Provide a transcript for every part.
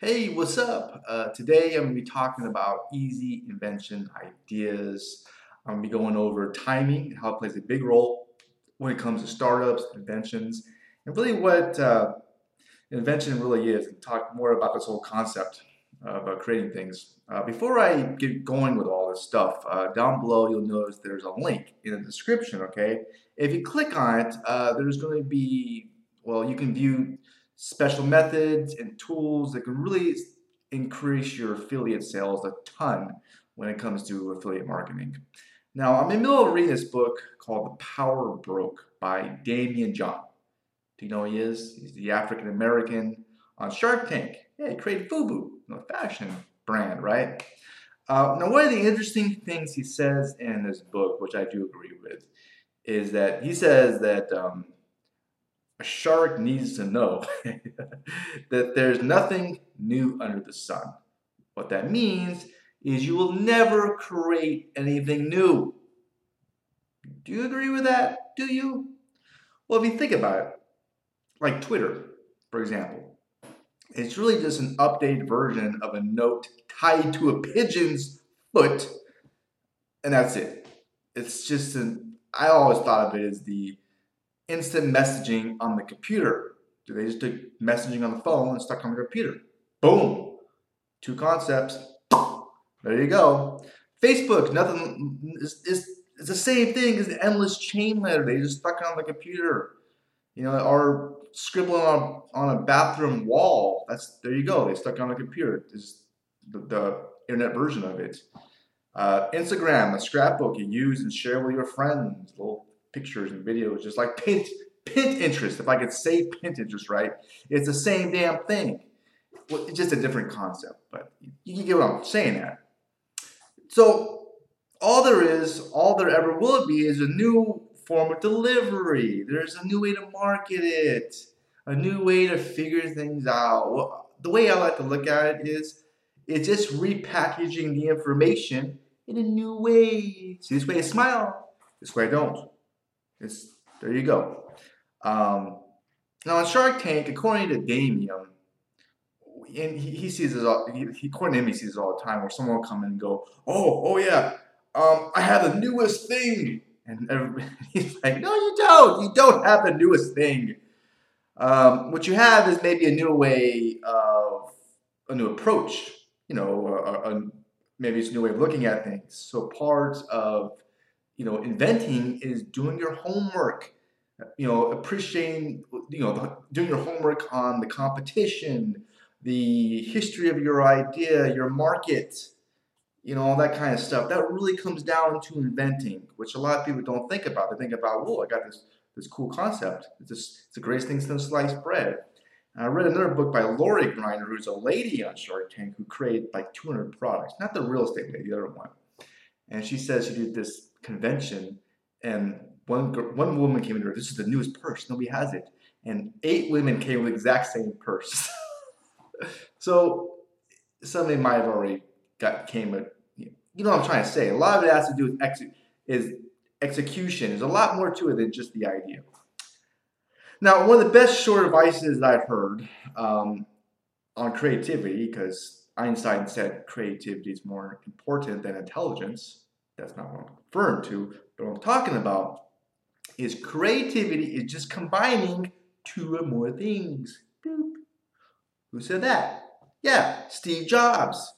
Hey, what's up? Uh, today I'm going to be talking about easy invention ideas. I'm going to be going over timing, how it plays a big role when it comes to startups, inventions, and really what uh, invention really is, and talk more about this whole concept of uh, creating things. Uh, before I get going with all this stuff, uh, down below you'll notice there's a link in the description, okay? If you click on it, there's going to be, well, you can view special methods and tools that can really increase your affiliate sales a ton when it comes to affiliate marketing. Now, I'm in the middle of reading this book called The Power Broke by Daymond John. Do you know who he is? He's the African American on Shark Tank. Yeah, he created FUBU, a fashion brand, right? Uh, now, one of the interesting things he says in this book, which I do agree with, is that he says that um, a shark needs to know that there's nothing new under the sun. What that means is you will never create anything new. Do you agree with that? Do you? Well, if you think about it, like Twitter, for example, it's really just an updated version of a note tied to a pigeon's foot, and that's it. It's just an, I always thought of it as the instant messaging on the computer? Do they just do messaging on the phone and stuck on the computer? Boom. Two concepts. There you go. Facebook, nothing is, is, it's the same thing as the endless chain letter. They just stuck on the computer. You know, or scribbling on, on a bathroom wall. That's there you go. They stuck on a computer. This the, the internet version of it. Uh, Instagram, a scrapbook you use and share with your friends. Little pictures and videos, just like Pint, Pinterest. If I could say Pinterest right, it's the same damn thing. Well, it's just a different concept, but you, get what I'm saying there. So all there is, all there ever will be, is a new form of delivery. There's a new way to market it, a new way to figure things out. Well, the way I like to look at it is, it's just repackaging the information in a new way. See, this way I smile, this way I don't. It's there you go. Um, now on Shark Tank, according to Daymond, and he, he sees this all. He, according to him, he sees this all the time, where someone will come in and go, "Oh, oh yeah, um, I have the newest thing," and he's like, "No, you don't. You don't have the newest thing. Um, what you have is maybe a new way of a new approach. You know, a, a, maybe it's a new way of looking at things. So part of you know, inventing is doing your homework, you know, appreciating, you know, the, doing your homework on the competition, the history of your idea, your market, you know, all that kind of stuff. That really comes down to inventing, which a lot of people don't think about. They think about, oh, I got this this cool concept. It's, just, it's the greatest thing since sliced bread. And I read another book by Lori Greiner, who's a lady on Shark Tank who created like 200 products. Not the real estate lady, the other one. And she says she did this convention, and one one woman came in her. This is the newest purse. Nobody has it, and eight women came with the exact same purse. so somebody might have already got came with. You know what I'm trying to say. A lot of it has to do with ex, is execution. There's a lot more to it than just the idea. Now, one of the best short advices I've heard um, on creativity, because Einstein said creativity is more important than intelligence, that's not what I'm referring to. But what I'm talking about is creativity is just combining two or more things. Boop. Who said that? Yeah, Steve Jobs.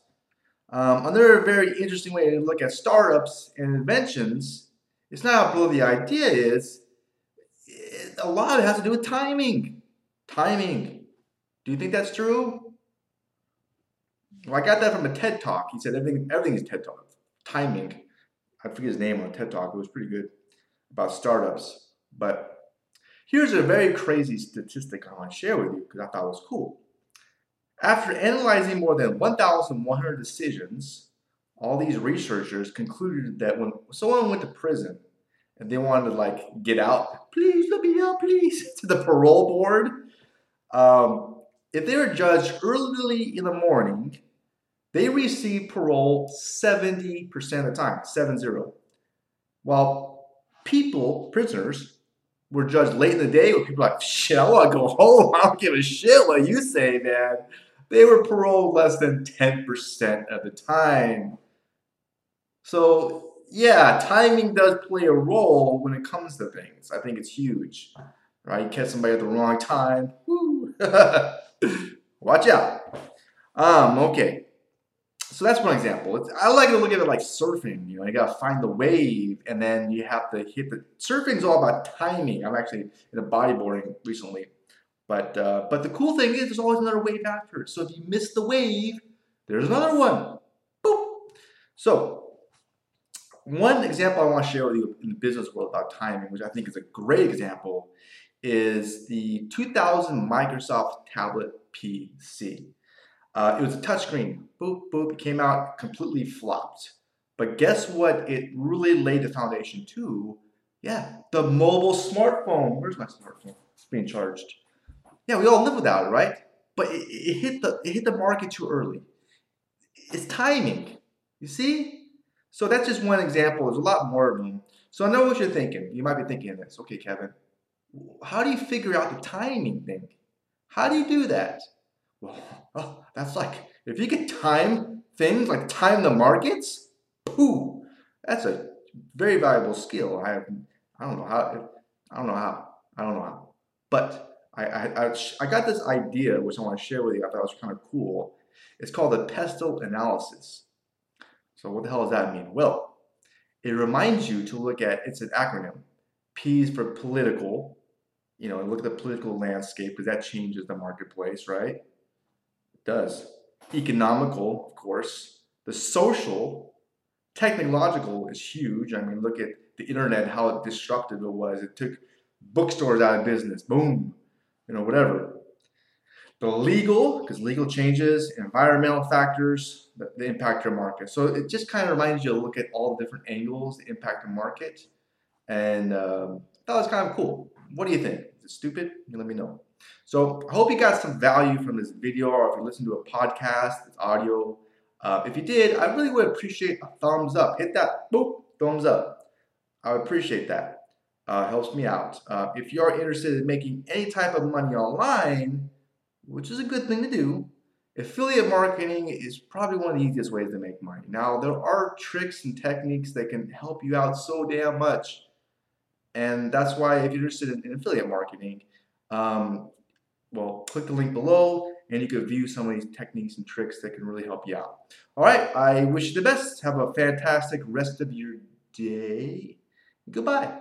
Um, another very interesting way to look at startups and inventions, it's not how the idea is, it, a lot of it has to do with timing. Timing. Do you think that's true? Well, I got that from a TED talk. He said everything, everything is TED talk. Timing. I forget his name on a TED Talk. It was pretty good about startups. But here's a very crazy statistic I want to share with you because I thought it was cool. After analyzing more than 1,100 decisions, all these researchers concluded that when someone went to prison and they wanted to like get out, please let me out, please, to the parole board, um, if they were judged early in the morning they receive parole 70% of the time, 7 0. While people, prisoners, were judged late in the day where people like, shit, I want to go home. I don't give a shit what you say, man. they were paroled less than 10% of the time. So, yeah, timing does play a role when it comes to things. I think it's huge. Right? You catch somebody at the wrong time. Woo. Watch out. Um, okay. So that's one example. It's, I like to look at it like surfing. You know, you gotta find the wave, and then you have to hit the. Surfing's all about timing. I'm actually in a bodyboarding recently, but uh, but the cool thing is there's always another wave after. So if you miss the wave, there's another one. Boop. So one example I want to share with you in the business world about timing, which I think is a great example, is the 2000 Microsoft Tablet PC. Uh, it was a touchscreen. Boop, boop. It came out completely flopped. But guess what? It really laid the foundation to. Yeah, the mobile smartphone. Where's my smartphone? It's being charged. Yeah, we all live without it, right? But it, it hit the it hit the market too early. It's timing. You see? So that's just one example. There's a lot more of them. So I know what you're thinking. You might be thinking this. Okay, Kevin, how do you figure out the timing thing? How do you do that? Well, oh, that's like if you could time things like time the markets, pooh, that's a very valuable skill. I I don't know how, I don't know how, I don't know how, but I, I, I, I got this idea which I want to share with you. I thought it was kind of cool. It's called the pestle analysis. So what the hell does that mean? Well, it reminds you to look at, it's an acronym. P is for political, you know, look at the political landscape because that changes the marketplace, right? Does. Economical, of course. The social, technological is huge. I mean, look at the internet, how disruptive it was. It took bookstores out of business. Boom. You know, whatever. The legal, because legal changes, environmental factors that impact your market. So it just kind of reminds you to look at all the different angles that impact the market. And um, that was kind of cool. What do you think? Stupid? You let me know. So I hope you got some value from this video or if you listen to a podcast, it's audio. Uh, if you did, I really would appreciate a thumbs up. Hit that boop, thumbs up. I would appreciate that. Uh, helps me out. Uh, if you are interested in making any type of money online, which is a good thing to do, affiliate marketing is probably one of the easiest ways to make money. Now, there are tricks and techniques that can help you out so damn much. And that's why if you're interested in, in affiliate marketing, um, well, click the link below and you can view some of these techniques and tricks that can really help you out. All right, I wish you the best. Have a fantastic rest of your day. Goodbye.